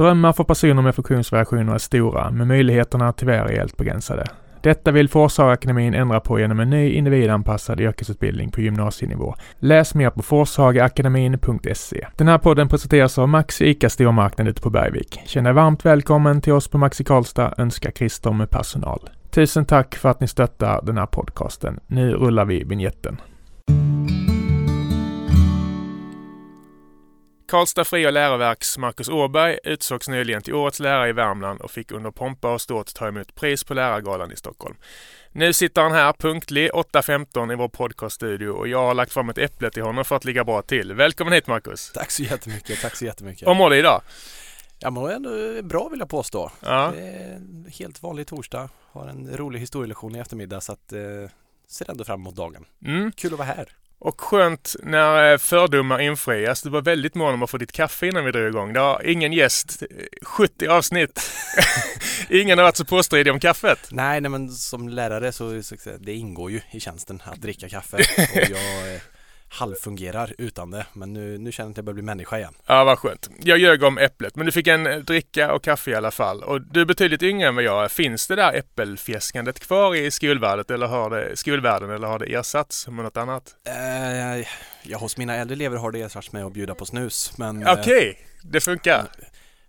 Drömmar för personer med funktionsvariationer är stora, men möjligheterna tyvärr är helt begränsade. Detta vill Forshagaakademin ändra på genom en ny individanpassad yrkesutbildning på gymnasienivå. Läs mer på forshagaakademin.se. Den här podden presenteras av Maxi ICA Stormarknad ute på Bergvik. Känn dig varmt välkommen till oss på Maxi Karlstad, önskar Christer med personal. Tusen tack för att ni stöttar den här podcasten. Nu rullar vi vignetten. Karlstad Fria Läroverks Marcus Åberg utsågs nyligen till Årets lärare i Värmland och fick under pompa och ståt ta emot pris på Lärargalan i Stockholm. Nu sitter han här punktlig 8.15 i vår podcaststudio och jag har lagt fram ett äpple till honom för att ligga bra till. Välkommen hit Marcus! Tack så jättemycket, tack så jättemycket. Hur mår du idag? Jag mår ändå bra vill jag påstå. Ja. Det är en helt vanlig torsdag, har en rolig historielektion i eftermiddag så att eh, ser ändå fram emot dagen. Mm. Kul att vara här. Och skönt när eh, fördomar infrias. Du var väldigt mån om att få ditt kaffe innan vi drog igång. Det har ingen gäst, 70 avsnitt. ingen har varit så påstridig om kaffet. Nej, nej men som lärare så, så det ingår ju i tjänsten att dricka kaffe och jag eh, halvfungerar utan det. Men nu, nu känner jag att jag börjar bli människa igen. Ja, vad skönt. Jag ljög om äpplet, men du fick en eh, dricka och kaffe i alla fall. Och du är betydligt yngre än vad jag är. Finns det där äppelfjäskandet kvar i skolvärlden eller har det, skolvärlden eller har det ersatts med något annat? Eh, ja, hos mina äldre elever har det ersatts med att bjuda på snus. Men Okej, eh, det funkar.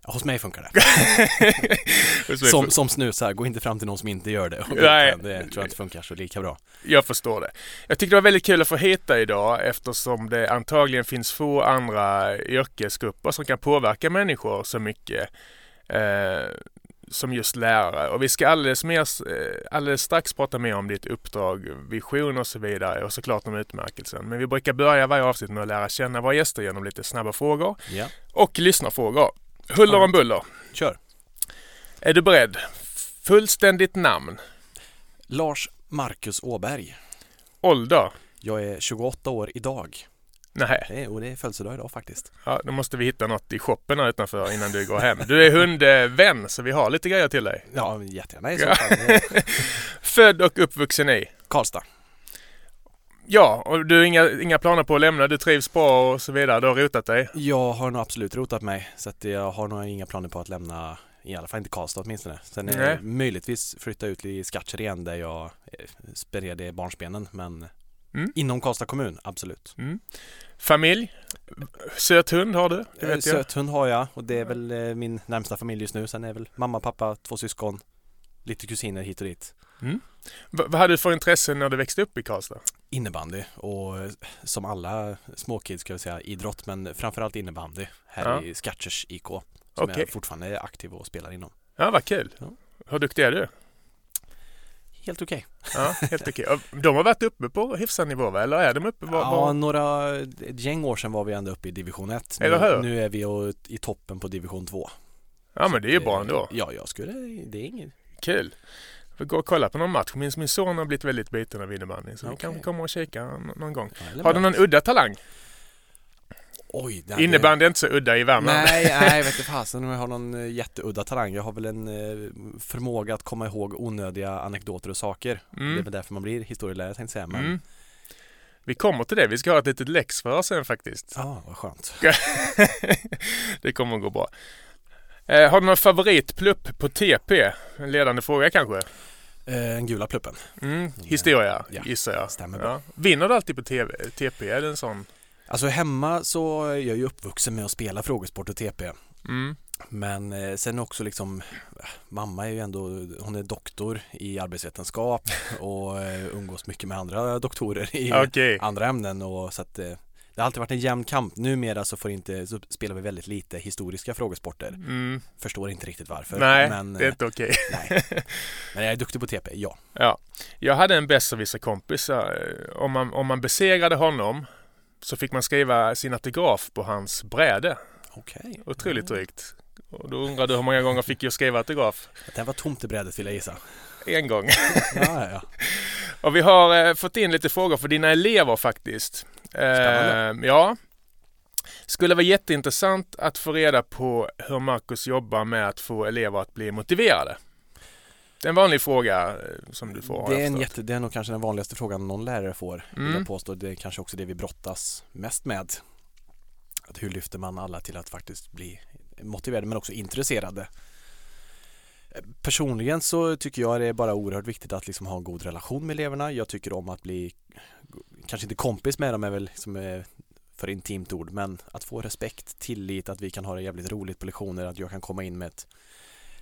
Hos mig funkar det. som, som snusar, gå inte fram till någon som inte gör det. Nej. Det tror jag inte funkar så lika bra. Jag förstår det. Jag tyckte det var väldigt kul att få dig idag eftersom det antagligen finns få andra yrkesgrupper som kan påverka människor så mycket eh, som just lärare. Och vi ska alldeles, mer, eh, alldeles strax prata mer om ditt uppdrag, vision och så vidare och såklart om utmärkelsen. Men vi brukar börja varje avsnitt med att lära känna våra gäster genom lite snabba frågor Ja, och lyssnarfrågor. Huller om buller. kör. Är du beredd? Fullständigt namn. Lars Marcus Åberg. Ålder? Jag är 28 år idag. Nej. Det är, och det är födelsedag idag faktiskt. Ja, då måste vi hitta något i shoppen här utanför innan du går hem. Du är hundvän så vi har lite grejer till dig. Ja, jättegärna i så fall. Född och uppvuxen i? Karlstad. Ja, och du har inga, inga planer på att lämna. Du trivs bra och så vidare. Du har rotat dig. Jag har nog absolut rotat mig så att jag har nog inga planer på att lämna i alla fall inte Karlstad åtminstone. Sen är Nej. möjligtvis flytta ut i Skattkärr igen där jag eh, spenderade barnsbenen men Mm. inom Karlstad kommun, absolut. Mm. Familj? Söt hund har du? Det Eh, vet. Söt hund har jag och det är väl eh, min närmsta familj just nu. Sen är väl mamma, pappa, två syskon, lite kusiner hit och dit. V- vad hade du för intresse när du växte upp i Karlstad? Innebandy och eh, som alla småkids ska jag säga idrott men framförallt innebandy här Ja. i Skattkärrs IK som Okej. jag fortfarande är aktiv och spelar inom. Ja, vad kul. Ja. Hur duktig är du? Helt okej. Ja, helt okej. Och De har varit uppe på hyfsad nivå, va? eller är de uppe? Var, Ja, var... några, ett gäng år sedan var vi ändå uppe i division 1. Eller hur? Nu, nu är vi i toppen på division 2. ja, men det är ju bra ändå. Ja, jag skulle, det är inget. Kul. Vi går och kolla på någon match. Min, min son har blivit väldigt biten av innebandy så vi Okej. kanske kommer och kika någon gång. Ja, Har du någon udda talang? Oj, Innebandy är inte så udda i Värmland. Nej, nej, vet du fasen om jag har någon eh, jätteudda talang. Jag har väl en eh, förmåga att komma ihåg onödiga anekdoter och saker. Det är Mm. väl därför man blir historielärare tänkte jag säga. Men Mm. Vi kommer till det. Vi ska ha ett litet läxförhör sen faktiskt. ja, vad skönt. det kommer att gå bra. Eh, har du någon favoritplupp på TP? En ledande fråga kanske? Eh, en gula pluppen. Mm. Historia Ja, gissar jag. stämmer bra. Ja. Vinner du alltid på TV, TP? Är det en sån? Alltså hemma så är jag ju uppvuxen med att spela frågesport och TP. Mm. Men eh, sen också liksom eh, Mamma är ju ändå, hon är doktor i arbetsvetenskap och eh, umgås mycket med andra doktorer i Okej. andra ämnen och så att eh, det har alltid varit en jämn kamp. Numera så får inte, så spelar vi väldigt lite historiska frågesporter. Mm. Förstår inte riktigt varför. Nej, men, det är eh, inte okej. nej. men jag är duktig på TP, ja. Ja. Jag hade en besserwisser-kompis. eh, Om man, om man besegrade honom så fick man skriva sin autograf på hans bräde. Okej. Otroligt drygt. Och då undrar du hur många gånger fick jag skriva autograf? Den var tomt i brädet vill jag gissa. En gång. Ja, ja. Och vi har eh, fått in lite frågor för dina elever faktiskt. Spännande. Eh, ja. Skulle vara jätteintressant att få reda på hur Marcus jobbar med att få elever att bli motiverade. Det är en vanlig fråga eh, som du får. Det är, en jätte, det är nog kanske den vanligaste frågan någon lärare får. Mm. jag påstå. Det är kanske också det vi brottas mest med. Att hur lyfter man alla till att faktiskt bli motiverade men också intresserade. Personligen så tycker jag det är bara oerhört viktigt att liksom ha en god relation med eleverna. Jag tycker om att bli, kanske inte kompis med dem är väl liksom eh, för intimt ord, men att få respekt, tillit, att vi kan ha det jävligt roligt på lektioner, att jag kan komma in med ett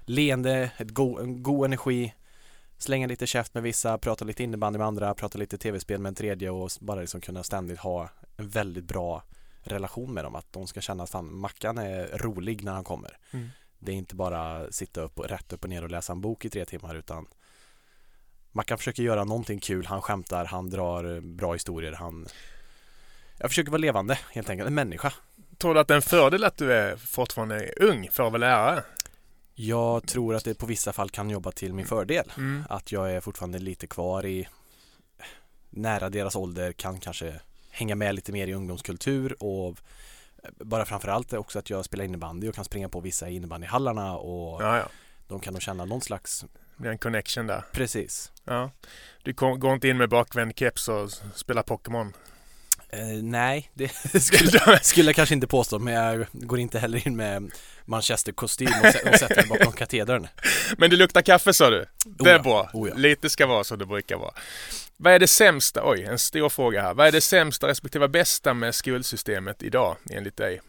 leende, ett go en god energi, slänga lite käft med vissa, prata lite innebandy med andra, prata lite tv-spel med en tredje och bara liksom kunna ständigt ha en väldigt bra relation med dem. Att de ska känna att fan, Mackan är rolig när han kommer. Mm. Det är inte bara sitta upp och rätt upp och ner och läsa en bok i tre timmar utan Mackan försöker göra någonting kul, han skämtar, han drar bra historier, han Jag försöker vara levande helt enkelt, en människa Tror du att det är en fördel att du är fortfarande ung för att vara lärare? Jag tror att det på vissa fall kan jobba till min fördel. Mm. Att jag är fortfarande lite kvar i nära deras ålder, kan kanske hänga med lite mer i ungdomskultur och bara framförallt också att jag spelar innebandy och kan springa på vissa i innebandyhallarna och ja, ja. de kan nog känna någon slags Det en connection där. Precis. Ja. Du går inte in med bakvänd keps och spelar Pokémon? Eh, nej, det skulle, skulle jag kanske inte påstå men jag går inte heller in med manchesterkostym och, och sätter mig bakom katedern. Men det luktar kaffe sa du? Det är oh bra. Oh ja. Lite ska vara som det brukar vara. Vad är det sämsta, oj en stor fråga här. Vad är det sämsta respektive bästa med skolsystemet idag enligt dig?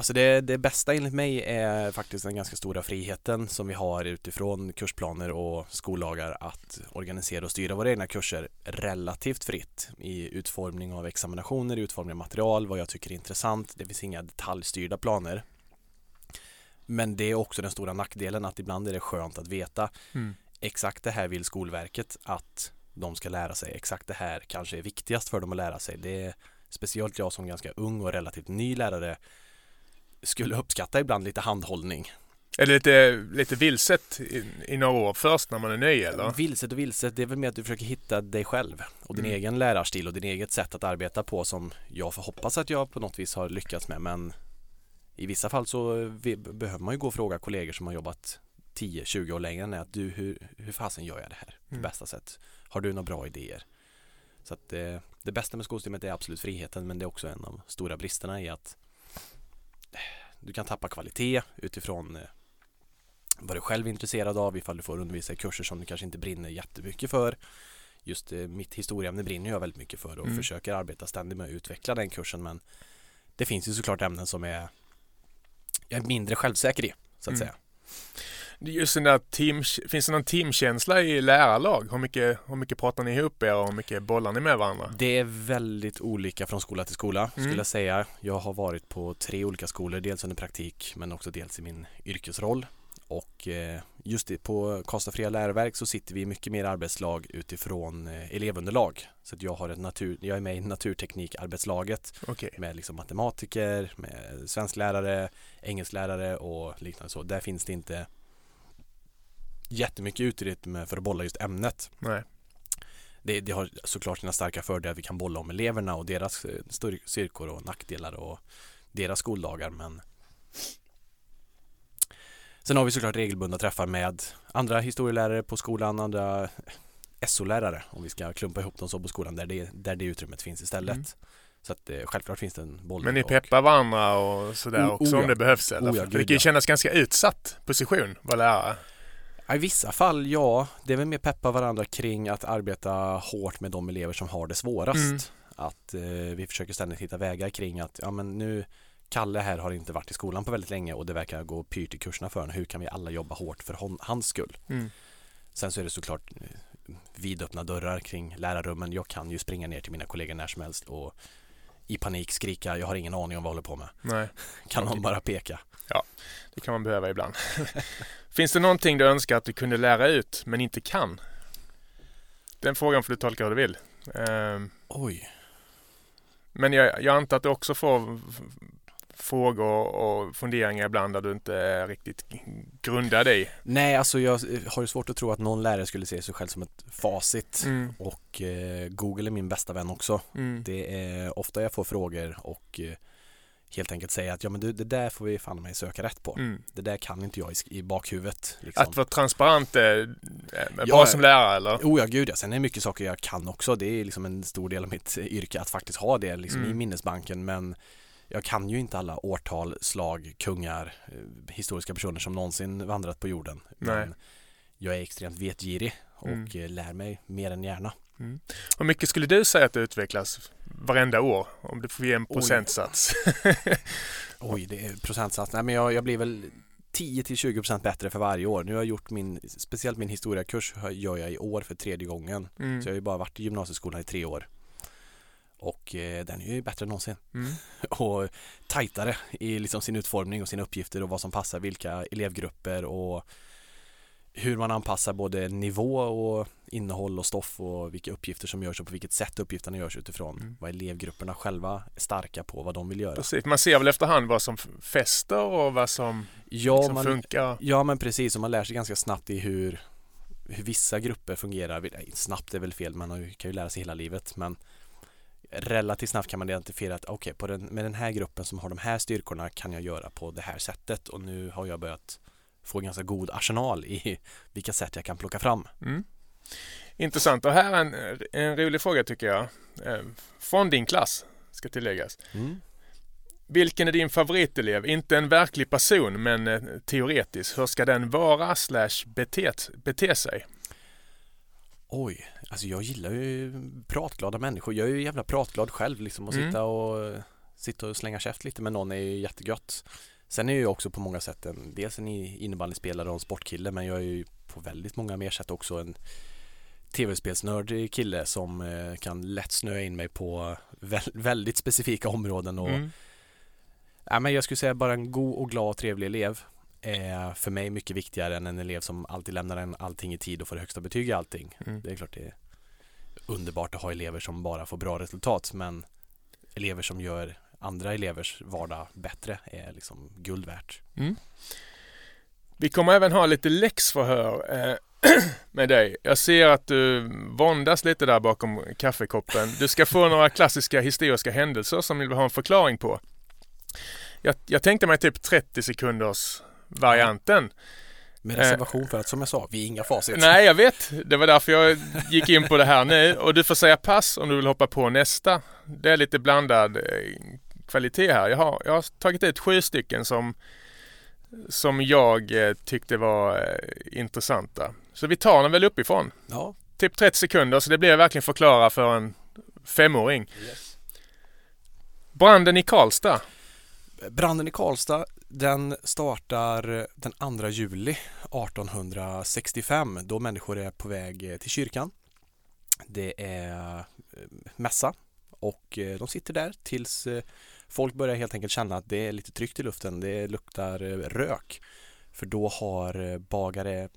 Alltså det, det bästa enligt mig är faktiskt den ganska stora friheten som vi har utifrån kursplaner och skollagar att organisera och styra våra egna kurser relativt fritt i utformning av examinationer, utformning av material, vad jag tycker är intressant. Det finns inga detaljstyrda planer. Men det är också den stora nackdelen att ibland är det skönt att veta mm. exakt det här vill Skolverket att de ska lära sig. Exakt det här kanske är viktigast för dem att lära sig. Det är speciellt jag som ganska ung och relativt ny lärare skulle uppskatta ibland lite handhållning. Är det lite, lite vilset i, i några år först när man är ny eller? Vilset och vilset, det är väl mer att du försöker hitta dig själv och din mm. egen lärarstil och din eget sätt att arbeta på som jag får hoppas att jag på något vis har lyckats med men i vissa fall så behöver man ju gå och fråga kollegor som har jobbat 10-20 år längre än att du, hur, hur fasen gör jag det här på mm. bästa sätt? Har du några bra idéer? Så att det, eh, det bästa med skolsystemet är absolut friheten men det är också en av de stora bristerna i att du kan tappa kvalitet utifrån eh, vad du själv är intresserad av ifall du får undervisa i kurser som du kanske inte brinner jättemycket för. Just eh, mitt historieämne brinner jag väldigt mycket för och mm. försöker arbeta ständigt med att utveckla den kursen men det finns ju såklart ämnen som är jag är mindre självsäker i så att mm. säga. Just den där team, finns det någon teamkänsla i lärarlag? Hur mycket, hur mycket pratar ni ihop er och hur mycket bollar ni med varandra? Det är väldigt olika från skola till skola mm. skulle jag säga. Jag har varit på tre olika skolor, dels under praktik men också dels i min yrkesroll. Och eh, just på Karlstad Fria Läroverk så sitter vi mycket mer arbetslag utifrån eh, elevunderlag. Så att jag, har ett natur, jag är med i naturteknikarbetslaget okay. med liksom matematiker, med svensklärare, engelsklärare och liknande så. Där finns det inte jättemycket utrymme för att bolla just ämnet. Nej. Det, det, har såklart sina starka fördelar. Vi kan bolla om eleverna och deras eh, styrkor och nackdelar och deras skoldagar men Sen har vi såklart regelbundna träffar med andra historielärare på skolan, andra SO-lärare om vi ska klumpa ihop dem så på skolan där det, där det utrymmet finns istället. Mm. Så att eh, självklart finns det en boll. Men ni peppar varandra och sådär oh, också oh, om det behövs eller? Oh, ja, För det kan ju kännas ganska utsatt position att vara lärare. I vissa fall ja, det är väl mer peppa varandra kring att arbeta hårt med de elever som har det svårast. Mm. Att eh, vi försöker ständigt hitta vägar kring att ja men nu Kalle här har inte varit i skolan på väldigt länge och det verkar gå pyrt i kurserna för honom. Hur kan vi alla jobba hårt för hon, hans skull? Mm. Sen så är det såklart eh, vidöppna dörrar kring lärarrummen. Jag kan ju springa ner till mina kollegor när som helst och i panik skrika jag har ingen aning om vad jag håller på med. Nej. Kan någon bara peka? Ja, det kan man behöva ibland. Finns det någonting du önskar att du kunde lära ut men inte kan? Den frågan får du tolka hur du vill. Um, Oj. Men jag, jag antar att du också får frågor och funderingar ibland där du inte är riktigt grundad i? Nej, alltså jag har ju svårt att tro att någon lärare skulle se sig själv som ett facit mm. och eh, Google är min bästa vän också. Mm. Det är ofta jag får frågor och eh, helt enkelt säga att ja men du, det där får vi fan mig söka rätt på. Mm. Det där kan inte jag i, i bakhuvudet. Liksom. Att vara transparent är, är bra som lärare eller? Oh ja, gud ja. Sen är det mycket saker jag kan också. Det är liksom en stor del av mitt yrke att faktiskt ha det liksom mm. i minnesbanken men jag kan ju inte alla årtal, slag, kungar, eh, historiska personer som någonsin vandrat på jorden. Nej. Men jag är extremt vetgirig och Mm. eh, lär mig mer än gärna. Hur mycket skulle du säga att det utvecklas varenda år? Om du får ge en Oj. procentsats. Oj, det är procentsats. Nej, men jag, jag blir väl 10-20% bättre för varje år. Nu har jag gjort min, speciellt min historiakurs gör jag i år för tredje gången. Mm. Så jag har ju bara varit i gymnasieskolan i tre år. Och eh, den är ju bättre än någonsin. Mm. Och tajtare i liksom sin utformning och sina uppgifter och vad som passar vilka elevgrupper och hur man anpassar både nivå och innehåll och stoff och vilka uppgifter som görs och på vilket sätt uppgifterna görs utifrån Mm. vad elevgrupperna själva är starka på, vad de vill göra. Precis. Man ser väl efterhand vad som fäster och vad som Ja, liksom man, funkar. ja men precis och man lär sig ganska snabbt i hur, hur vissa grupper fungerar. Snabbt är väl fel, man kan ju lära sig hela livet men relativt snabbt kan man identifiera att okej, på den, med den här gruppen som har de här styrkorna kan jag göra på det här sättet och nu har jag börjat få en ganska god arsenal i vilka sätt jag kan plocka fram. Mm. Intressant. Och här är en, en rolig fråga tycker jag. Eh, Från din klass, ska tilläggas. Mm. Vilken är din favoritelev? Inte en verklig person, men eh, teoretisk. Hur ska den vara slash bete, bete sig? Oj, alltså jag gillar ju pratglada människor. Jag är ju jävla pratglad själv liksom och Mm. sitta och sitta och slänga käft lite med någon är ju jättegött. Sen är jag ju också på många sätt en, dels en innebandyspelare och en sportkille men jag är ju på väldigt många mer sätt också en tv-spelsnördig kille som eh, kan lätt snöa in mig på vä- väldigt specifika områden och Mm. Ja, men jag skulle säga bara en god och glad och trevlig elev är för mig mycket viktigare än en elev som alltid lämnar en allting i tid och får högsta betyg i allting. Mm. Det är klart det är underbart att ha elever som bara får bra resultat men elever som gör andra elevers vardag bättre är liksom guld värt. Vi kommer även ha lite läxförhör eh, med dig. Jag ser att du våndas lite där bakom kaffekoppen. Du ska få några klassiska historiska händelser som vi vill ha en förklaring på. Jag, jag tänkte mig typ 30 sekunders varianten. Med Eh. reservation för att som jag sa, vi är inga facit. Nej, jag vet. Det var därför jag gick in på det här nu. Och du får säga pass om du vill hoppa på nästa. Det är lite blandad eh, kvalitet här. Jag har, jag har tagit ut sju stycken som, som jag eh, tyckte var eh, intressanta. Så vi tar den väl uppifrån. Ja, Typ 30 sekunder, så det blir verkligen förklara för en femåring. Branden i Karlstad. Branden i Karlstad den startar den 2 juli 1865 då människor är på väg till kyrkan. Det är eh, mässa och eh, de sitter där tills eh, folk börjar helt enkelt känna att det är lite tryckt i luften. Det luktar eh, rök. För då har eh, bagare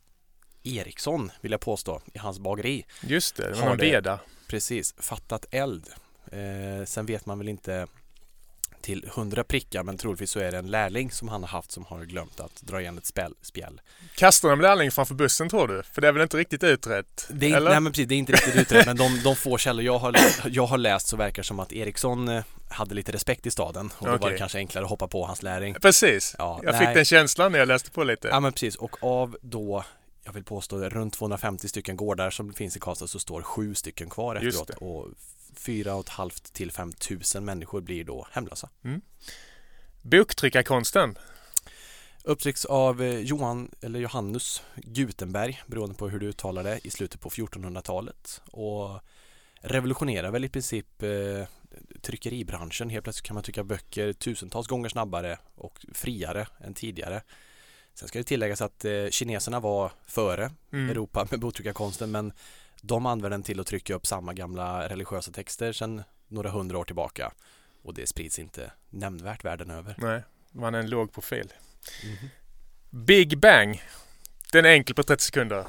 Eriksson, vill jag påstå, i hans bageri Just det, det var det. veda. Precis, fattat eld. Eh, sen vet man väl inte till hundra prickar men troligtvis så är det en lärling som han har haft som har glömt att dra igen ett spjäll. spjäll. Kastar de lärling framför bussen tror du? För det är väl inte riktigt utrett? Det är, eller? nej men precis, det är inte riktigt utrett men de, de få källor jag har, jag har läst så verkar som att Eriksson eh, hade lite respekt i staden och då var det kanske enklare att hoppa på hans lärling. Precis. Ja, jag nej. fick den känslan när jag läste på lite. Ja men precis och av då jag vill påstå runt 250 stycken gårdar som finns i Karlstad så står sju stycken kvar efteråt och fyra och ett halvt till 5000 människor blir då hemlösa. Boktryckarkonsten. Upptrycks av eh, Johan eller Johannes Gutenberg beroende på hur du uttalar det i slutet på 1400-talet och revolutionerar väl i princip eh, tryckeribranschen. Helt plötsligt kan man trycka böcker tusentals gånger snabbare och friare än tidigare. Sen ska det tilläggas att eh, kineserna var före Mm. Europa med boktryckarkonsten men de använder den till att trycka upp samma gamla religiösa texter sedan några hundra år tillbaka och det sprids inte nämnvärt världen över. Nej, man är en låg profil. Big Bang. Den är enkel på 30 sekunder.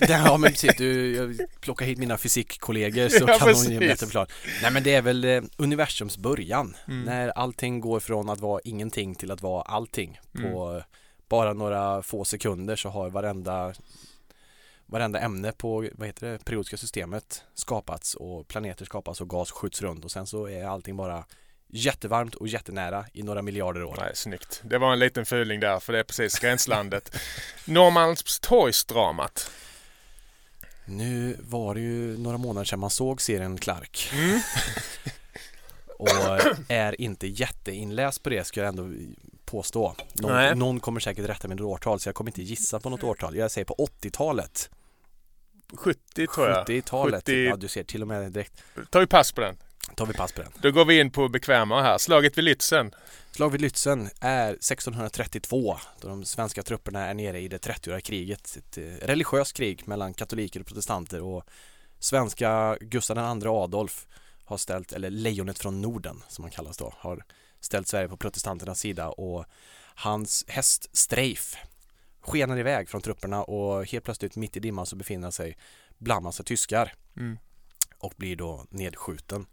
det, ja men precis, du, jag plockar hit mina fysikkollegor så Ja, kan ge precis. en bättre förklaring. Nej men det är väl eh, universums början. Mm. När allting går från att vara ingenting till att vara allting. Mm. På eh, bara några få sekunder så har varenda Varenda ämne på vad heter det, periodiska systemet skapats och planeter skapas och gas skjuts runt och sen så är allting bara jättevarmt och jättenära i några miljarder år. Nej, snyggt. Det var en liten fuling där, för det är precis gränslandet. Norrmalmstorgsdramat. Nu var det ju några månader sedan man såg serien Clark. Mm. och är inte jätteinläst på det ska jag ändå påstå. Någon, någon kommer säkert rätta med något årtal så jag kommer inte gissa på något årtal. Jag säger på 80-talet. 70 tror jag. 70-talet. 70. Ja, du ser till och med direkt. Tar vi pass på den. Tar vi pass på den. Då går vi in på bekvämare här. Slaget vid Lützen. Slag vid Lützen är 1632 då de svenska trupperna är nere i det 30-åriga kriget. Ett eh, religiöst krig mellan katoliker och protestanter och svenska Gustav II Adolf har ställt, eller lejonet från Norden som han kallas då, har ställt Sverige på protestanternas sida och hans häst Streif skenar iväg från trupperna och helt plötsligt mitt i dimman så befinner han sig bland massa tyskar Mm. och blir då nedskjuten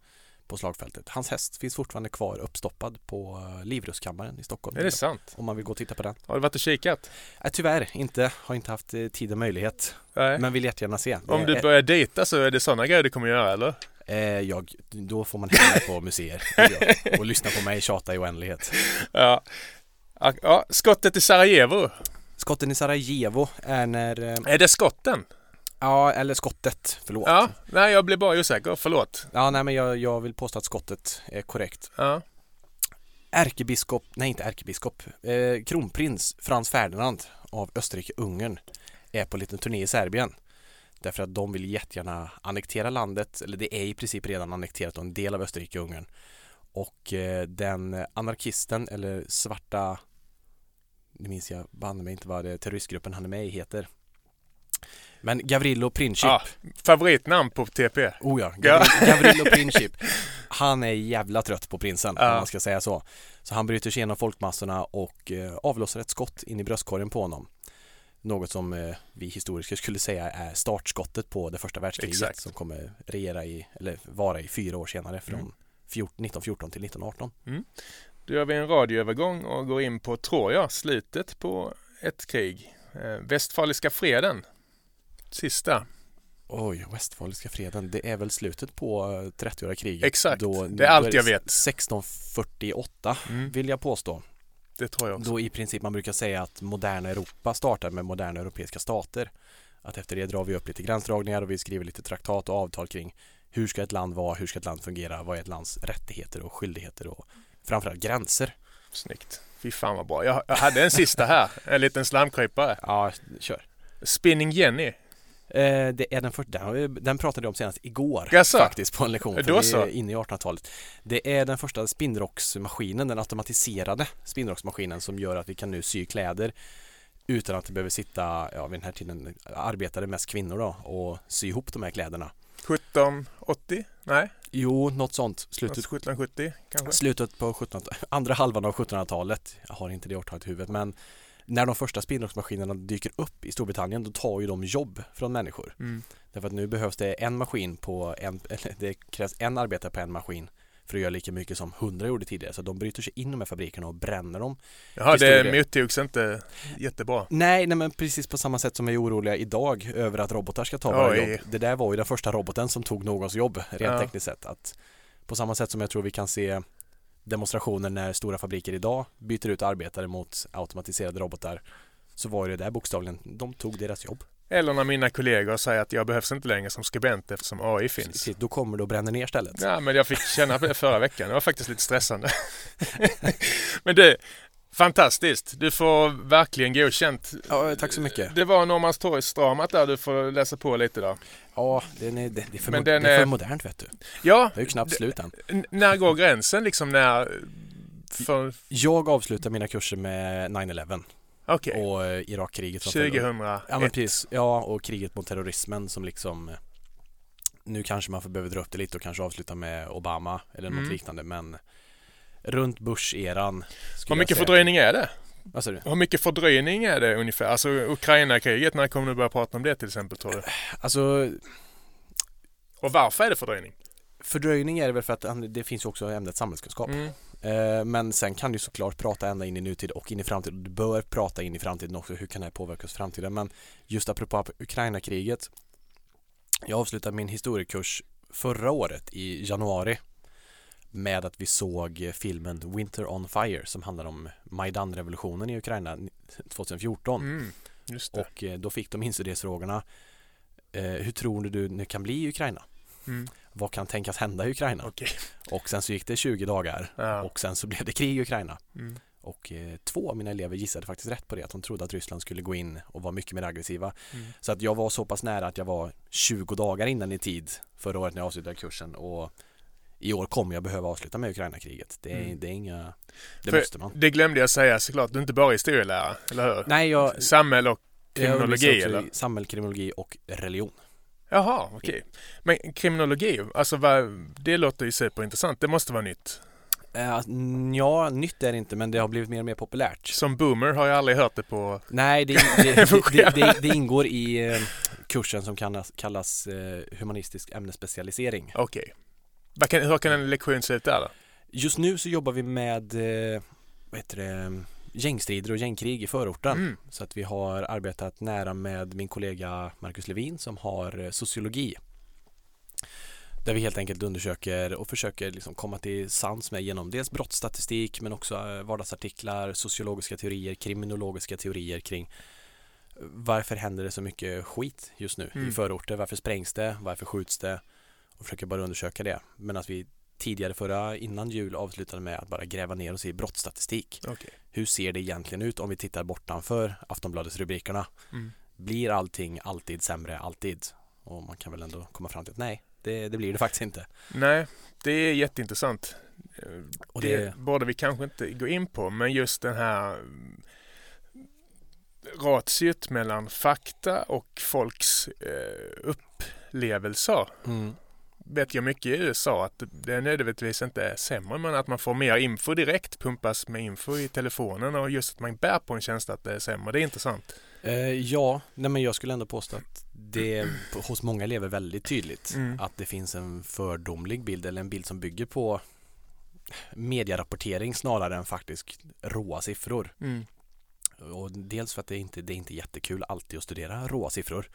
på slagfältet. Hans häst finns fortfarande kvar uppstoppad på eh, Livrustkammaren i Stockholm. Är det sant? Om man vill gå och titta på den. Har du varit och kikat? Nej, tyvärr inte. Har inte haft eh, tid och möjlighet. Nej. Men vill jättegärna se. Om du börjar dejta så är det sådana grejer du kommer göra eller? eh, jag, då får man hänga på museer och lyssna på mig tjata i oändlighet. Ja, Ja, skottet i Sarajevo. Skotten i Sarajevo är när... eh, Är det skotten? Ja, eller skottet. Förlåt. Ja. Nej, jag blev bara osäker. Förlåt. Ja, nej men jag, jag vill påstå att skottet är korrekt. Ja. Ärkebiskop, nej inte ärkebiskop, eh, kronprins Frans Ferdinand av Österrike-Ungern är på en liten turné i Serbien. Därför att de vill jättegärna annektera landet, eller det är i princip redan annekterat och en del av Österrike-Ungern. Och eh, den anarkisten eller svarta, nu minns jag banne mig inte vad det terroristgruppen han är med i heter. Men Gavrilo Princip, Ja, favoritnamn på TP. Oh ja. Gavrilo, Gavrilo Princip. Han är jävla trött på prinsen Ja. om man ska säga så. Så han bryter sig igenom folkmassorna och eh, avlossar ett skott in i bröstkorgen på honom. Något som eh, vi historiker skulle säga är startskottet på det första världskriget Exakt. som kommer regera i, eller vara i fyra år senare från Mm. 14, 1914 till 1918. Då gör vi en radioövergång och går in på, tror jag, slutet på ett krig. Eh, Västfaliska freden. Sista. Oj, Westfaliska freden, det är väl slutet på eh, 30-åriga kriget. Exakt, det är allt jag vet. 1648 Mm, vill jag påstå. det tror jag också. Då i princip man brukar säga att moderna Europa startar med moderna europeiska stater. Att efter det drar vi upp lite gränsdragningar och vi skriver lite traktat och avtal kring hur ska ett land vara, hur ska ett land fungera, vad är ett lands rättigheter och skyldigheter och framförallt gränser. Snyggt. Fy fan vad bra. Jag, jag hade en sista här. En liten slamkrypare. Ja, kör. Spinning Jenny. Eh, det är den första, den, pratade jag om senast igår Jaså? faktiskt på en lektion. För Då vi så. är inne i 1800-talet. Det är den första spinnrocksmaskinen, den automatiserade spinnrocksmaskinen som gör att vi kan nu sy kläder utan att det behöver sitta, ja vid den här tiden arbetade mest kvinnor då och sy ihop de här kläderna. 1780? Nej, Jo, något sånt. Slutet, 1770 kanske? slutet på 1700 andra halvan av 1700-talet. Jag har inte det årtalet i huvudet men när de första spinnrocksmaskinerna dyker upp i Storbritannien då tar ju de jobb från människor. Mm. Därför att nu behövs det en maskin på en, eller det krävs en arbetare på en maskin för att göra lika mycket som hundra gjorde tidigare. Så de bryter sig in i de här fabrikerna och bränner dem. Jaha, det mottogs inte jättebra. Nej, nej men precis på samma sätt som vi är oroliga idag över att robotar ska ta våra Oj. jobb. Det där var ju den första roboten som tog någons jobb rent Ja. tekniskt sett. Att på samma sätt som jag tror vi kan se demonstrationer när stora fabriker idag byter ut arbetare mot automatiserade robotar så var det där bokstavligen, de tog deras jobb. Eller när mina kollegor säger att jag behövs inte längre som skribent eftersom AI finns. Precis, Då kommer du och bränner ner stället. Ja, men jag fick känna på det förra veckan. Det var faktiskt lite stressande. men det, fantastiskt. Du får verkligen godkänt. Ja, tack så mycket. Det var Norrmalmstorgsdramat där. Du får läsa på lite då. Ja, den är, det, är, för, Men den är för modernt vet du. Ja, Det är ju knappt slut än. när går gränsen liksom när... För, Jag avslutar mina kurser med 9-11 okej. och eh, Irakkriget. från förra året. 2001. Ja men precis, ja och kriget mot terrorismen som liksom eh, Nu kanske man får behöva dra upp det lite och kanske avsluta med Obama eller något Mm. liknande men Runt Bush-eran Hur mycket fördröjning är det? Vad sa du? Hur mycket fördröjning är det ungefär? Alltså Ukraina-kriget, när kommer du börja prata om det till exempel tror du? Alltså Och varför är det fördröjning? fördröjning är det väl för att det finns ju också ämnet samhällskunskap Mm. Eh, Men sen kan du såklart prata ända in i nutid och in i framtiden. Du bör prata in i framtiden också. Hur kan det här påverka oss i framtiden? Men just apropå Ukraina-kriget. Jag avslutade min historiekurs förra året i januari med att vi såg filmen Winter on Fire som handlar om Majdan-revolutionen i Ukraina 2014. Mm. Och eh, då fick de instudiesfrågorna. Eh, hur tror du det kan bli i Ukraina? Mm. Vad kan tänkas hända i Ukraina? Okej. Och sen så gick det 20 dagar Ja. och sen så blev det krig i Ukraina. Mm. Och eh, två av mina elever gissade faktiskt rätt på det, att de trodde att Ryssland skulle gå in och vara mycket mer aggressiva. Mm. Så att jag var så pass nära att jag var 20 dagar innan i tid förra året när jag avslutade kursen och i år kommer jag behöva avsluta med Ukraina-kriget. Det Mm. det är inga, det För- måste man. Det glömde jag säga såklart. Du är inte bara historielärare, eller hur? Nej, jag, Samhäll och kriminologi, eller? samhällskriminologi och religion. Jaha, okej. Men kriminologi, alltså det låter ju superintressant. Det måste vara nytt. Eh, ja, nytt är det inte men det har blivit mer och mer populärt. Som boomer har jag aldrig hört det på... Nej, det, det, det, det, ingår i eh, kursen som kallas, kallas eh, humanistisk ämnesspecialisering. Okej. Kan, hur kan en lektion se ut där då? Just nu så jobbar vi med vad heter det, gängstrider och gängkrig i förorten. Mm. Så att vi har arbetat nära med min kollega Marcus Levin som har eh, sociologi. Där vi helt enkelt undersöker och försöker liksom komma till sans med genom dels brottsstatistik men också eh, vardagsartiklar, sociologiska teorier, kriminologiska teorier kring eh, varför händer det så mycket skit just nu Mm. i förorter? Varför sprängs det? Varför skjuts det? Och försöker bara undersöka det. Men att vi tidigare förra, innan jul avslutade med att bara gräva ner oss i brottsstatistik. Okej. Hur ser det egentligen ut om vi tittar bortanför Aftonbladets rubrikerna? Mm. Blir allting alltid sämre, alltid? Och man kan väl ändå komma fram till att nej, det, det blir det faktiskt inte. Nej, det är jätteintressant. Och det, det- borde vi kanske inte gå in på, men just den här mm, ratiot mellan fakta och folks eh, upplevelser. Mm. Vet jag mycket i USA att det nödvändigtvis inte är sämre men att man får mer info direkt, pumpas med info i telefonen och just att man bär på en känsla att det är sämre. Det är intressant. Eh, ja, nej men jag skulle ändå påstå att det är hos många elever väldigt tydligt Mm. att det finns en fördomlig bild eller en bild som bygger på medierapportering snarare än faktiskt råa siffror. Mm. Och dels för att det inte det är inte jättekul alltid att studera råa siffror.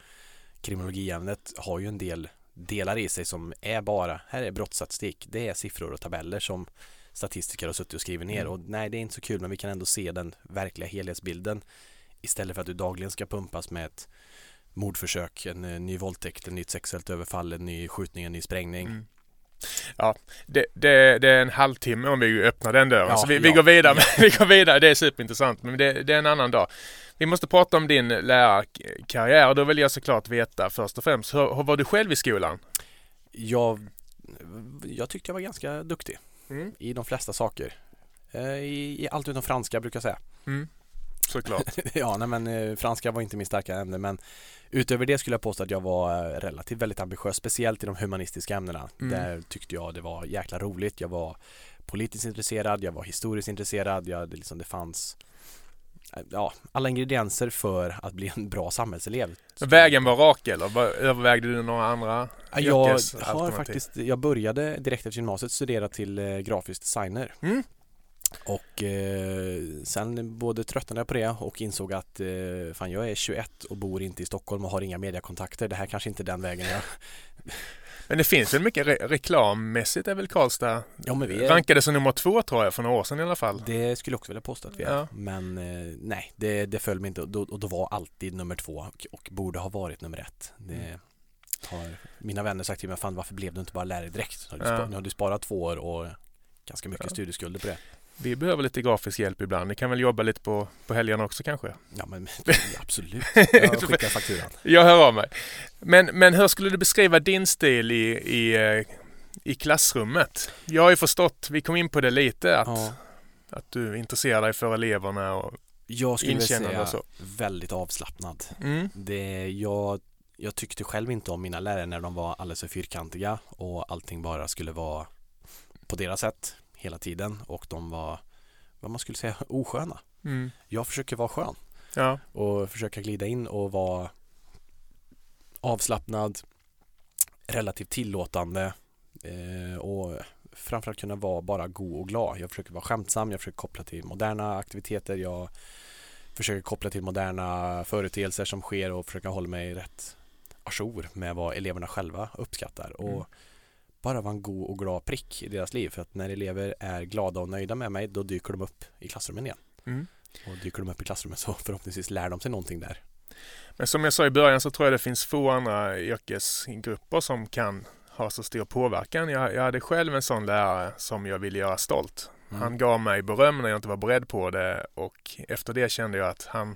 Kriminologiämnet har ju en del delar i sig som är bara, här är brottsstatistik, det är siffror och tabeller som statistiker har suttit och skrivit ner Mm. och nej det är inte så kul men vi kan ändå se den verkliga helhetsbilden istället för att du dagligen ska pumpas med ett mordförsök, en eh, ny våldtäkt, ett nytt sexuellt överfall, en ny skjutning, en ny sprängning. Mm. Ja, det, det, det är en halvtimme om vi öppnar den dörren. Ja, så vi, vi ja, går vidare. vi går vidare. Det är superintressant. Men det, det är en annan dag. Vi måste prata om din lärarkarriär. Då vill jag såklart veta först och främst. Hur, hur var du själv i skolan? Jag, jag tyckte jag var ganska duktig Mm. i de flesta saker. Eh, I, i allt utom franska brukar jag säga. Mm. Såklart. ja, nej men eh, franska var inte min starka ämne men utöver det skulle jag påstå att jag var eh, relativt väldigt ambitiös, speciellt i de humanistiska ämnena. Mm. Där tyckte jag det var jäkla roligt. Jag var politiskt intresserad, jag var historiskt intresserad, jag, det, liksom, det fanns eh, ja, alla ingredienser för att bli en bra samhällselev. Vägen var rak eller övervägde du några andra Ja, Jag har faktiskt, jag började direkt efter gymnasiet studera till grafisk designer. Mm. Och eh, sen både tröttnade jag på det och insåg att eh, fan jag är 21 och bor inte i Stockholm och har inga mediakontakter. Det här kanske inte är den vägen jag... Men det finns väl mycket re reklammässigt är väl Karlstad Ja men vi är... rankade som nummer två tror jag för några år sedan i alla fall. Det skulle jag också vilja påstå att vi är. Ja. Men eh, nej, det, det föll mig inte och då, och då var alltid nummer två och, och borde ha varit nummer ett. Det Mm. har mina vänner sagt till mig, fan varför blev du inte bara lärare direkt? Nu har du, Ja. spa, nu har du sparat två år och ganska mycket Ja. studieskulder på det. Vi behöver lite grafisk hjälp ibland. Ni kan väl jobba lite på, på helgerna också kanske? Ja men absolut. Jag skickar fakturan. Jag hör av mig. Men, men hur skulle du beskriva din stil i, i, eh, i klassrummet? Jag har ju förstått, vi kom in på det lite, att, Ja, att du intresserar dig för eleverna och... jag skulle säga väldigt avslappnad. Mm. Det, jag, jag tyckte själv inte om mina lärare när de var alldeles för fyrkantiga och allting bara skulle vara på deras sätt hela tiden och de var, vad man skulle säga, osköna. Mm. Jag försöker vara skön Ja. och försöka glida in och vara avslappnad, relativt tillåtande eh, och framförallt kunna vara bara god och glad. Jag försöker vara skämtsam, jag försöker koppla till moderna aktiviteter, jag försöker koppla till moderna företeelser som sker och försöka hålla mig rätt ajour med vad eleverna själva uppskattar och Mm. Bara vara en god och glad prick i deras liv för att när elever är glada och nöjda med mig då dyker de upp i klassrummen igen. Mm. Och dyker de upp i klassrummet så förhoppningsvis lär de sig någonting där. Men som jag sa i början så tror jag det finns få andra yrkesgrupper som kan har så stor påverkan. Jag, jag hade själv en sån lärare som jag ville göra stolt. Mm. Han gav mig beröm när jag inte var beredd på det och efter det kände jag att han,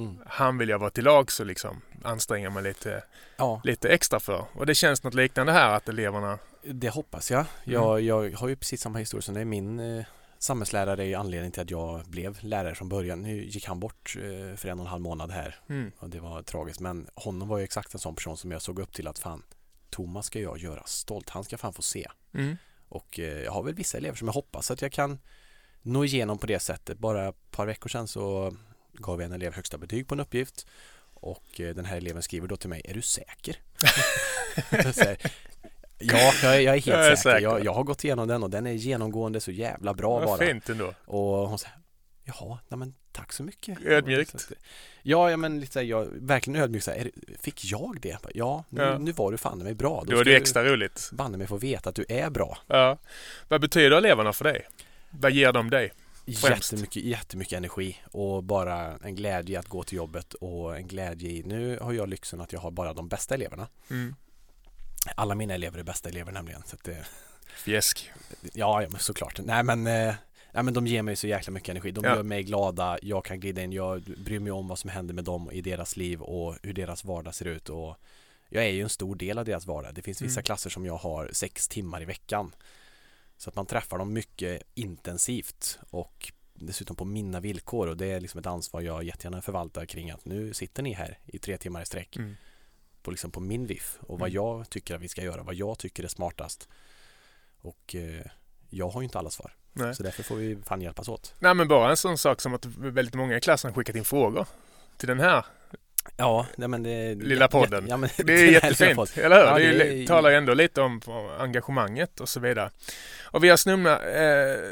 Mm. han vill jag vara till lag och liksom anstränga mig lite, Ja, lite extra för. Och det känns något liknande här att eleverna det hoppas jag. Jag, jag har ju precis samma historia som det. Min eh, samhällslärare är anledningen till att jag blev lärare från början. Nu gick han bort eh, för en och en halv månad här mm, och det var tragiskt. Men honom var ju exakt en sån person som jag såg upp till att fan, Thomas ska jag göra stolt. Han ska fan få se. mm, Och eh, jag har väl vissa elever som jag hoppas att jag kan nå igenom på det sättet. Bara ett par veckor sedan så gav jag en elev högsta betyg på en uppgift och eh, den här eleven skriver då till mig, är du säker? Säger, ja, jag är, jag är helt Jag är säker. säker. Jag, jag har gått igenom den och den är genomgående så jävla bra vad bara. fint ändå. Och hon säger, jaha, nej men tack så mycket. Ödmjukt. Ja, ja men lite så här, jag, verkligen ödmjukt så här, är fick jag det? Ja, nu, Ja. nu var du fan mig bra. Då är ska det du extra roligt. banne mig få veta att du är bra. Ja. Vad betyder eleverna för dig? Vad ger de dig? Främst. Jättemycket, jättemycket energi och bara en glädje att gå till jobbet och en glädje i, nu har jag lyxen att jag har bara de bästa eleverna. Mm. Alla mina elever är bästa elever nämligen. Så det, Fjäsk. ja, ja, men såklart. Nej men, eh, nej men de ger mig så jäkla mycket energi. De Ja. gör mig glada, jag kan glida in, jag bryr mig om vad som händer med dem i deras liv och hur deras vardag ser ut. Och jag är ju en stor del av deras vardag. Det finns vissa Mm. klasser som jag har sex timmar i veckan. Så att man träffar dem mycket intensivt och dessutom på mina villkor och det är liksom ett ansvar jag jättegärna förvaltar kring att nu sitter ni här i tre timmar i sträck Mm. på, liksom på min VIF och vad Mm. jag tycker att vi ska göra, vad jag tycker är smartast. Och eh, jag har ju inte alla svar. Nej. Så därför får vi fan hjälpas åt. Nej men bara en sån sak som att väldigt många i klassen har skickat in frågor till den här Ja, men det... Lilla podden. Ja, men, Det är jättefint, eller hur? Ja, det det är- talar ju ändå lite om engagemanget och så vidare. Och vi har snubblat, eh,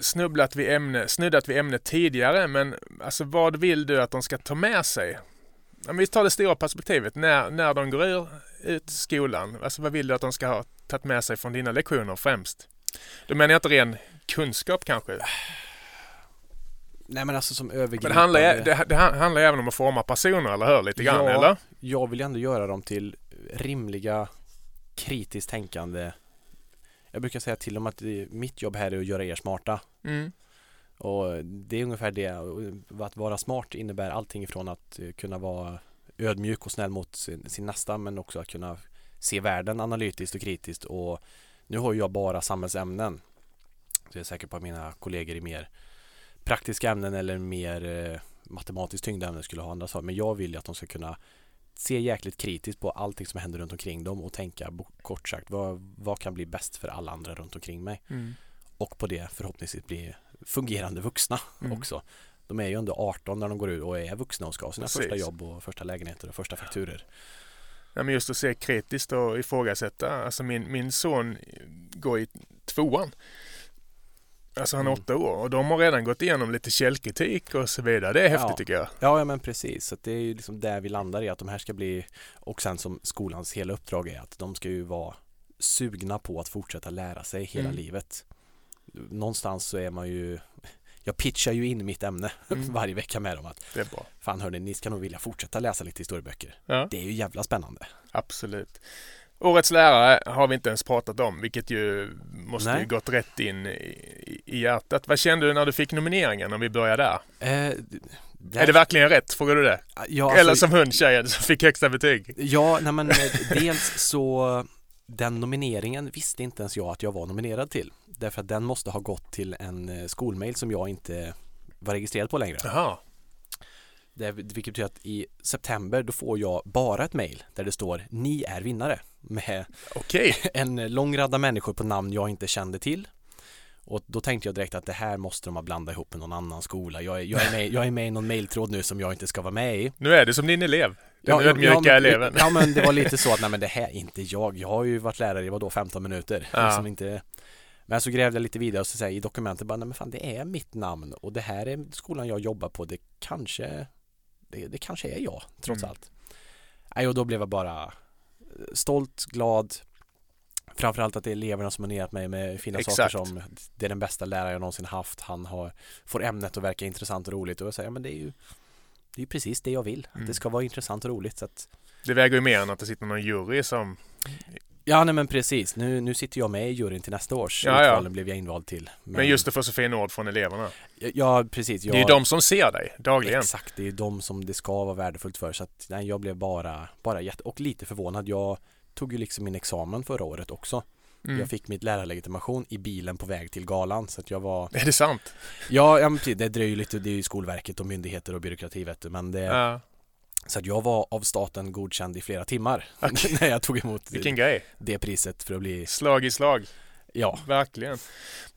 snubblat vid ämne, snuddat vid ämnet tidigare, men alltså vad vill du att de ska ta med sig? Om vi tar det stora perspektivet, när, när de går ur, ut skolan, alltså vad vill du att de ska ha tagit med sig från dina lektioner främst? Då menar jag inte ren kunskap kanske, Nej men alltså som men övergripande. det handlar, det, det handlar även om att forma personer, eller hur? Lite grann, Ja. eller? Jag vill ju ändå göra dem till rimliga, kritiskt tänkande. Jag brukar säga till dem att mitt jobb här är att göra er smarta. Mm. Och det är ungefär det. Att vara smart innebär allting ifrån att eh, kunna vara ödmjuk och snäll mot sin, sin nästa men också att kunna se världen analytiskt och kritiskt. Och nu har jag bara samhällsämnen. Så jag är säker på att mina kollegor i mer praktiska ämnen eller mer eh, matematiskt tyngda ämnen skulle ha andra svar. Men jag vill ju att de ska kunna se jäkligt kritiskt på allting som händer runt omkring dem och tänka kort sagt vad, vad kan bli bäst för alla andra runt omkring mig Mm. och på det förhoppningsvis bli fungerande vuxna Mm. också. De är ju under 18 när de går ut och är vuxna och ska ha sina Precis. första jobb och första lägenheter och första fakturer. Nej, men just att se kritiskt och ifrågasätta. Alltså min, min son går i tvåan. Alltså han är Mm. åtta år och de har redan gått igenom lite källkritik och så vidare. Det är häftigt Ja. tycker jag. Ja, ja men precis. Så det är ju liksom där vi landar i att de här ska bli och sen som skolans hela uppdrag är att de ska ju vara sugna på att fortsätta lära sig hela Mm. livet. Någonstans så är man ju jag pitchar ju in mitt ämne Mm. varje vecka med dem att Det är bra. fan hörni, ni ska nog vilja fortsätta läsa lite historieböcker. Ja, Det är ju jävla spännande. absolut. Årets lärare har vi inte ens pratat om, vilket ju måste Nej. ju gått rätt in i, i hjärtat. Vad kände du när du fick nomineringen om vi börjar där? Eh, där- Är det verkligen rätt? Frågar du det? ja, alltså- Eller som hundtjejen som fick högsta betyg? Ja, nej men eh, dels så den nomineringen visste inte ens jag att jag var nominerad till. Därför att den måste ha gått till en eh, skolmail som jag inte var registrerad på längre. Jaha. Det, vilket betyder att i september då får jag bara ett mail där det står Ni är vinnare med Okej. en lång radda människor på namn jag inte kände till. Och då tänkte jag direkt att det här måste de ha blandat ihop med någon annan skola. Jag är, jag är, med, jag är med i någon mailtråd nu som jag inte ska vara med i. Nu är det som din elev. Den ödmjuka men, eleven. Ja men det var lite så att nej men det här är inte jag. Jag har ju varit lärare i vadå 15 minuter. Ja. Liksom inte... Men så grävde jag lite vidare och så säger i dokumentet bara nej men fan det är mitt namn och det här är skolan jag jobbar på. Det kanske det, det kanske är jag trots Mm. allt. Nej och då blev jag bara stolt, glad. Framförallt att det är eleverna som har nerat mig med fina Exakt. saker som det är den bästa lärare jag någonsin haft. Han har, får ämnet att verka intressant och roligt och jag säger ja, men det är ju det är ju precis det jag vill. Mm. det ska vara intressant och roligt. Så att, Det väger ju mer än att det sitter någon jury som Ja nej men precis, nu, nu sitter jag med i juryn till nästa års Ja, ja. blev jag invald till. Men just att få så fina ord från eleverna. Ja precis, jag, Det är ju de som ser dig dagligen. Exakt, det är de som det ska vara värdefullt för. Så att nej, jag blev bara, bara jätte, och lite förvånad. Jag tog ju liksom min examen förra året också. Mm. Jag fick mitt lärarlegitimation i bilen på väg till galan. Så att jag var, Är det sant? ja, ja men det dröjer ju lite, det är ju Skolverket och myndigheter och byråkrati vet du. Men det, Ja. Så att jag var av staten godkänd i flera timmar. när jag tog emot Vilken grej. det priset för att bli, Slag i slag. ja. Verkligen.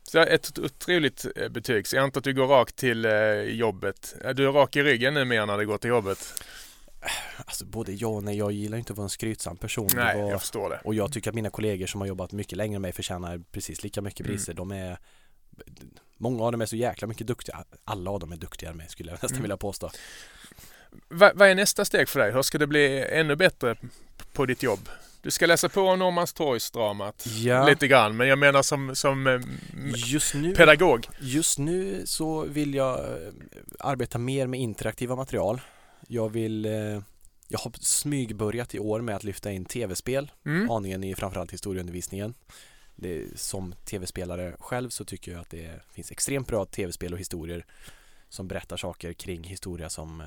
Så ett otroligt eh, betyg. Så jag antar att du går rakt till eh, jobbet. Du är rak i ryggen nu mer när du går till jobbet. Alltså både ja och nej, jag gillar inte att vara en skrytsam person. Nej, var, jag förstår det. Och jag tycker att mina kollegor som har jobbat mycket längre än mig förtjänar precis lika mycket Mm. priser. De är Många av dem är så jäkla mycket duktiga. Alla av dem är duktigare än mig skulle jag nästan Mm. vilja påstå. Va, vad är nästa steg för dig? Hur ska det bli ännu bättre på ditt jobb? Du ska läsa på Norrmalmstorgsdramat Ja, lite grann, men jag menar som, som eh, just nu, pedagog. just nu så vill jag eh, arbeta mer med interaktiva material. Jag vill eh, Jag har smygbörjat i år med att lyfta in tv-spel, Mm. aningen i framförallt historieundervisningen. Det, som tv-spelare själv så tycker jag att det finns extremt bra tv-spel och historier som berättar saker kring historia som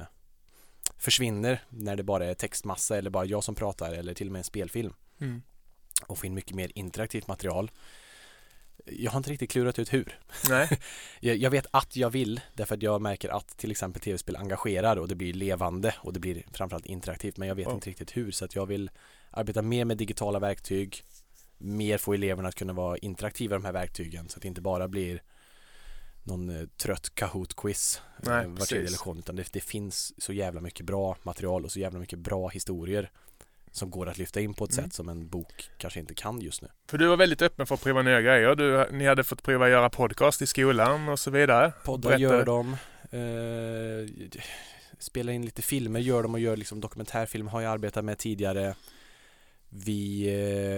försvinner när det bara är textmassa eller bara jag som pratar eller till och med en spelfilm Mm. och få in mycket mer interaktivt material. Jag har inte riktigt klurat ut hur. Nej. Jag, vet att jag vill därför att jag märker att till exempel tv-spel engagerar och det blir levande och det blir framförallt interaktivt men jag vet Ja. inte riktigt hur så att jag vill arbeta mer med digitala verktyg mer få eleverna att kunna vara interaktiva i de här verktygen så att det inte bara blir någon eh, trött Kahoot-quiz Nej, eh, var tredje lektion utan det, det finns så jävla mycket bra material och så jävla mycket bra historier som går att lyfta in på ett Mm. sätt som en bok kanske inte kan just nu. För du var väldigt öppen för att prova nya grejer. Du, ni hade fått prova att göra podcast i skolan och så vidare. Poddar Berätta. gör de eh, Spelar in lite filmer gör de och gör liksom dokumentärfilm har jag arbetat med tidigare Vi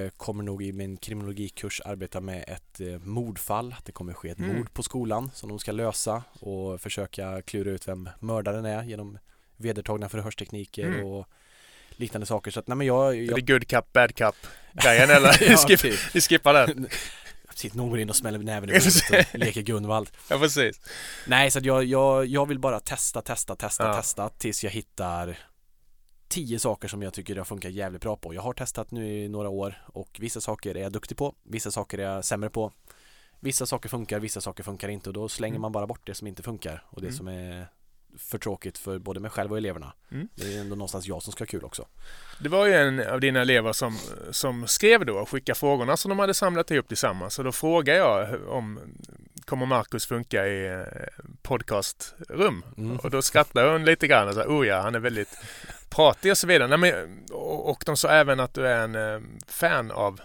eh, kommer nog i min kriminologikurs arbeta med ett eh, mordfall Det kommer ske ett Mm. mord på skolan som de ska lösa och försöka klura ut vem mördaren är genom vedertagna förhörstekniker Mm. och liknande saker så att nej men jag, Är jag det good cup, bad cup grejen eller? Ja, Skip, typ. vi skippar den. Precis, någon går in och smäller näven i bordet och leker Gunvald Ja, precis. Nej, så att jag, jag, jag vill bara testa, testa, testa, Ja. testa tills jag hittar tio saker som jag tycker jag funkar jävligt bra på. Jag har testat nu i några år och vissa saker är jag duktig på, vissa saker är jag sämre på. Vissa saker funkar, vissa saker funkar inte och då slänger Mm. man bara bort det som inte funkar och det Mm. som är för tråkigt för både mig själv och eleverna. Mm. Det är ändå någonstans jag som ska ha kul också. Det var ju en av dina elever som, som skrev då och skickade frågorna som de hade samlat ihop tillsammans. Och då frågade jag om kommer Marcus funka i eh, podcastrum? Mm. Och då skrattade hon lite grann och sa oh ja, han är väldigt pratig och så vidare. Nej, men, och, och de sa även att du är en eh, fan av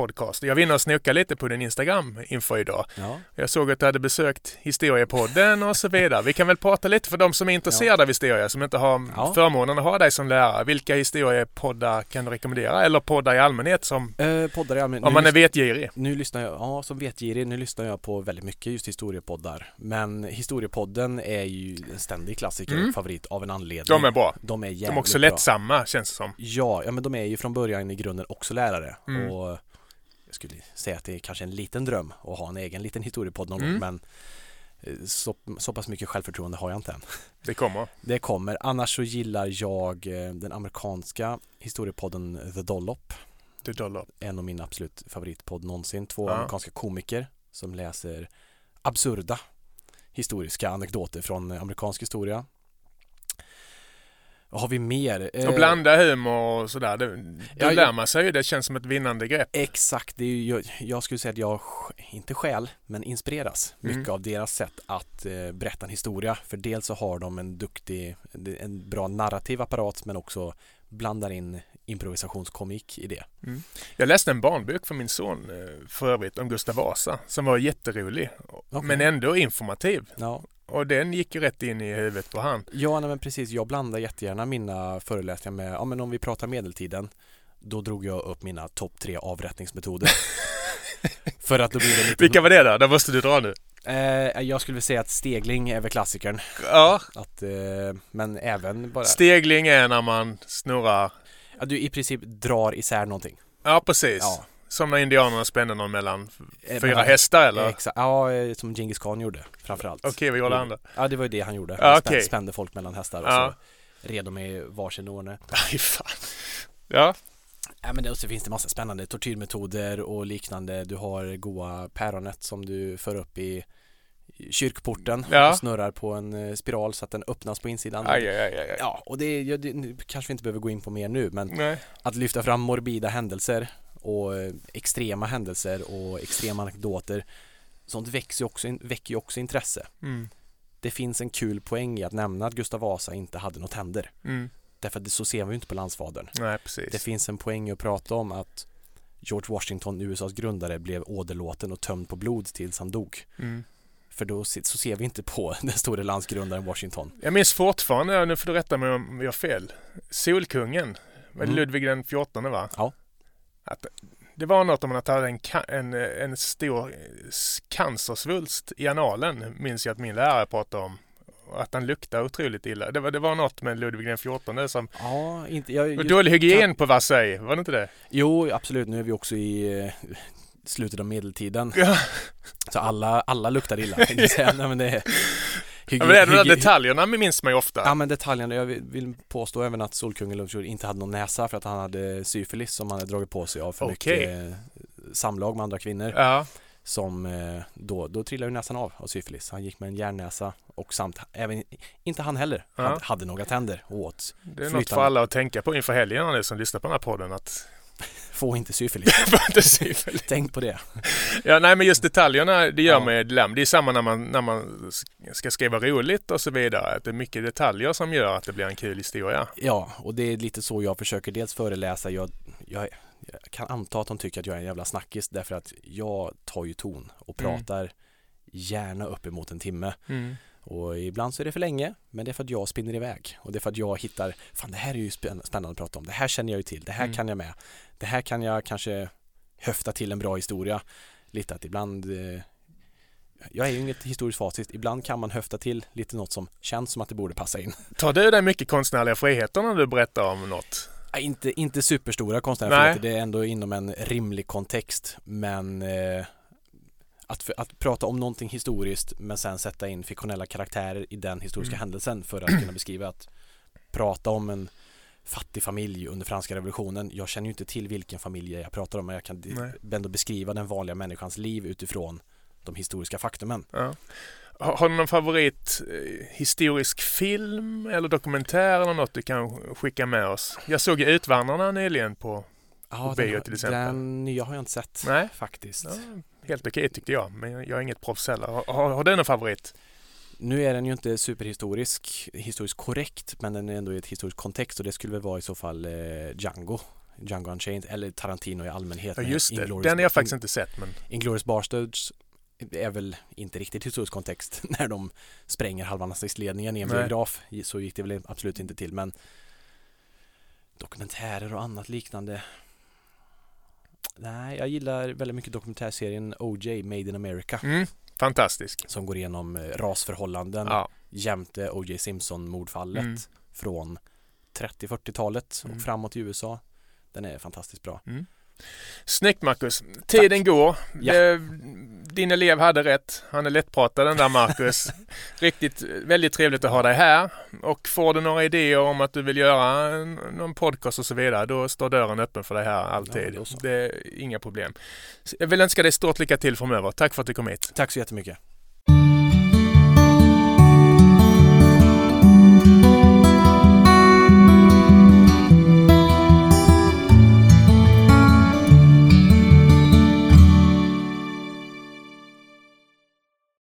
podcast. Jag var inne och snokade lite på din Instagram inför idag. Ja. Jag såg att du hade besökt Historiepodden och så vidare. Vi kan väl prata lite för de som är intresserade av historia, som inte har Ja. förmånen att ha dig som lärare. Vilka historiepoddar kan du rekommendera? Eller poddar i allmänhet som, Eh, poddar i allmänhet. om Nu man är vetgirig? Nu lyssnar jag, ja som vetgirig, nu lyssnar jag på väldigt mycket just historiepoddar. Men historiepodden är ju en ständig klassiker Mm. favorit av en anledning. De är bra. De är jävligt De är också bra. lättsamma känns det som. Ja, ja, men de är ju från början i grunden också lärare. Mm. Och jag skulle säga att det är kanske en liten dröm att ha en egen liten historiepodd någon Mm. gång. Men eh, så, så pass mycket självförtroende har jag inte än. Det kommer. Det kommer. Annars så gillar jag eh, den amerikanska historiepodden The Dollop. Du dollar. en av mina absolut favoritpodd någonsin. Två Ja. amerikanska komiker som läser absurda historiska anekdoter från amerikansk historia. Har vi mer? Eh, Och blanda humor och sådär. Det, det Ja, lär man sig ju. Det känns som ett vinnande grepp. Exakt, det är ju, jag, skulle säga att jag, inte skäl, men inspireras Mm. mycket av deras sätt att eh, berätta en historia. För dels så har de en duktig, en bra narrativ apparat men också blandar in improvisationskomik i det. Jag läste en barnbok för min son eh, för övrigt om Gustav Vasa som var jätterolig. Okej. Men ändå informativ. Ja, Och den gick ju rätt in i huvudet på han. Ja, nej, men precis. Jag blandar jättegärna mina föreläsningar med, ja men om vi pratar medeltiden, då drog jag upp mina topp tre avrättningsmetoder. För att då blir det lite... Vilka var det då? Det måste du dra nu. Eh, jag skulle vilja säga att stegling är väl klassikern. Ja, Att, eh, men även bara, stegling är när man snurrar. Att du i princip drar isär någonting. Ja, precis. Ja. Som när indianerna spände någon mellan Eh, fyra men- hästar eller? Okej, Exakt, ja eh, som Genghis khan gjorde framförallt. vad gjorde andra? Ja det var ju det han gjorde. Ja, Han okej. spände, spände folk mellan hästar och Ja. så red de i varsin ordning. Aj, fan. Ja, Ja, men det, och så finns det massa spännande tortyrmetoder och liknande. Du har goa päronet som du för upp i kyrkporten Ja. och snurrar på en eh, spiral så att den öppnas på insidan. aj, aj, aj. Ja, och det, ja, det nu kanske vi inte behöver gå in på mer nu, men Nej. att lyfta fram morbida händelser och eh, extrema händelser och extrema anekdoter sånt växer ju också, väcker ju också intresse. Mm. Det finns en kul poäng i att nämna att Gustav Vasa inte hade något händer. Mm. Därför att så ser vi ju inte på landsfadern. Nej. Det finns en poäng att prata om att George Washington, USAs grundare, blev åderlåten och tömd på blod tills han dog. Mm. För då så ser vi inte på den store landsgrundaren Washington. Jag minns fortfarande, nu får du rätta mig om jag har fel, Solkungen, Mm. Ludvig den 14 va? Ja. Att det var något om att han hade en, en, en stor cancersvulst i analen, minns jag att min lärare pratade om. Att han luktade otroligt illa. Det var, det var något med Ludvig den 14 som... Ja, inte, jag, dålig hygien på Versailles, var det inte det? Jo, absolut. Nu är vi också i eh, slutet av medeltiden. Ja, Så alla, alla luktar illa. tänkte jag säga. Nej, men det är, ja men där hygi- detaljerna minns man ju ofta. Ja men detaljerna, jag vill- påstå även att Solkungen Lovejoy inte hade någon näsa för att han hade syfilis som han hade dragit på sig av för Okej. mycket eh, samlag med andra kvinnor. Ja, Som eh, då, då trillade ju näsan av av syfilis. Han gick med en järnnäsa och samt även, inte han heller, Ja. hade, hade några tänder och åt. det är något Flytande. för alla att tänka på inför helgen nu som lyssnar på den här podden. Att Få inte syfilis. Får inte syfilis. Tänk på det. Ja, nej men just detaljerna, det gör Ja. mig dilemma. Det är samma när man, när man ska skriva roligt och så vidare. Att det är mycket detaljer som gör att det blir en kul historia. Ja, och det är lite så jag försöker dels föreläsa. Jag, jag, jag kan anta att de tycker att jag är en jävla snackis därför att jag tar ju ton och Mm. pratar gärna uppemot en timme. Mm. Och ibland så är det för länge, men det är för att jag spinner iväg. Och det är för att jag hittar, fan det här är ju spänn- spännande att prata om, det här känner jag ju till, det här Mm. kan jag med. Det här kan jag kanske höfta till en bra historia. Lite att ibland, eh, jag är ju inget historiskt facit, ibland kan man höfta till lite något som känns som att det borde passa in. Tar du dig mycket konstnärliga friheter när du berättar om något? Inte, inte superstora konstnärliga friheter, det är ändå inom en rimlig kontext, men eh, att, för, att prata om någonting historiskt men sen sätta in fiktionella karaktärer i den historiska Mm. händelsen för att kunna beskriva att prata om en fattig familj under franska revolutionen. Jag känner ju inte till vilken familj jag pratar om men jag kan Nej. ändå beskriva den vanliga människans liv utifrån de historiska faktumen. Ja. Har, du någon favorit eh, historisk film eller dokumentär eller något du kan skicka med oss? Jag såg Utvandrarna nyligen på... Ja, bio den, till exempel. den nya har jag inte sett Nej. faktiskt. Ja, helt okej tyckte jag, men jag är inget proffs heller. Har, har, du någon favorit? Nu är den ju inte superhistorisk, historiskt korrekt, men den är ändå i ett historiskt kontext och det skulle väl vara i så fall eh, Django. Django Unchained eller Tarantino i allmänhet. Ja just det, Inglourious- den har jag faktiskt inte sett men... Inglourious Basterds är väl inte riktigt historisk kontext när de spränger halva nazistledningen i en biograf. Så gick det väl absolut inte till men dokumentärer och annat liknande. Nej, jag gillar väldigt mycket dokumentärserien OJ, Made in America, Mm, fantastisk. som går igenom eh, rasförhållanden Ja. jämte O.J. Simpson-mordfallet Mm. från 30-40-talet och Mm. framåt i USA. Den är fantastiskt bra. Snyggt Marcus. Tiden går. Ja. Din elev hade rätt. Han är lättpratad den där Marcus. Riktigt väldigt trevligt att ha dig här. Och får du några idéer om att du vill göra någon podcast och så vidare, då står dörren öppen för dig här alltid. Ja, det är inga problem. Jag vill önska dig stort lycka till framöver. Tack för att du kom hit. Tack så jättemycket.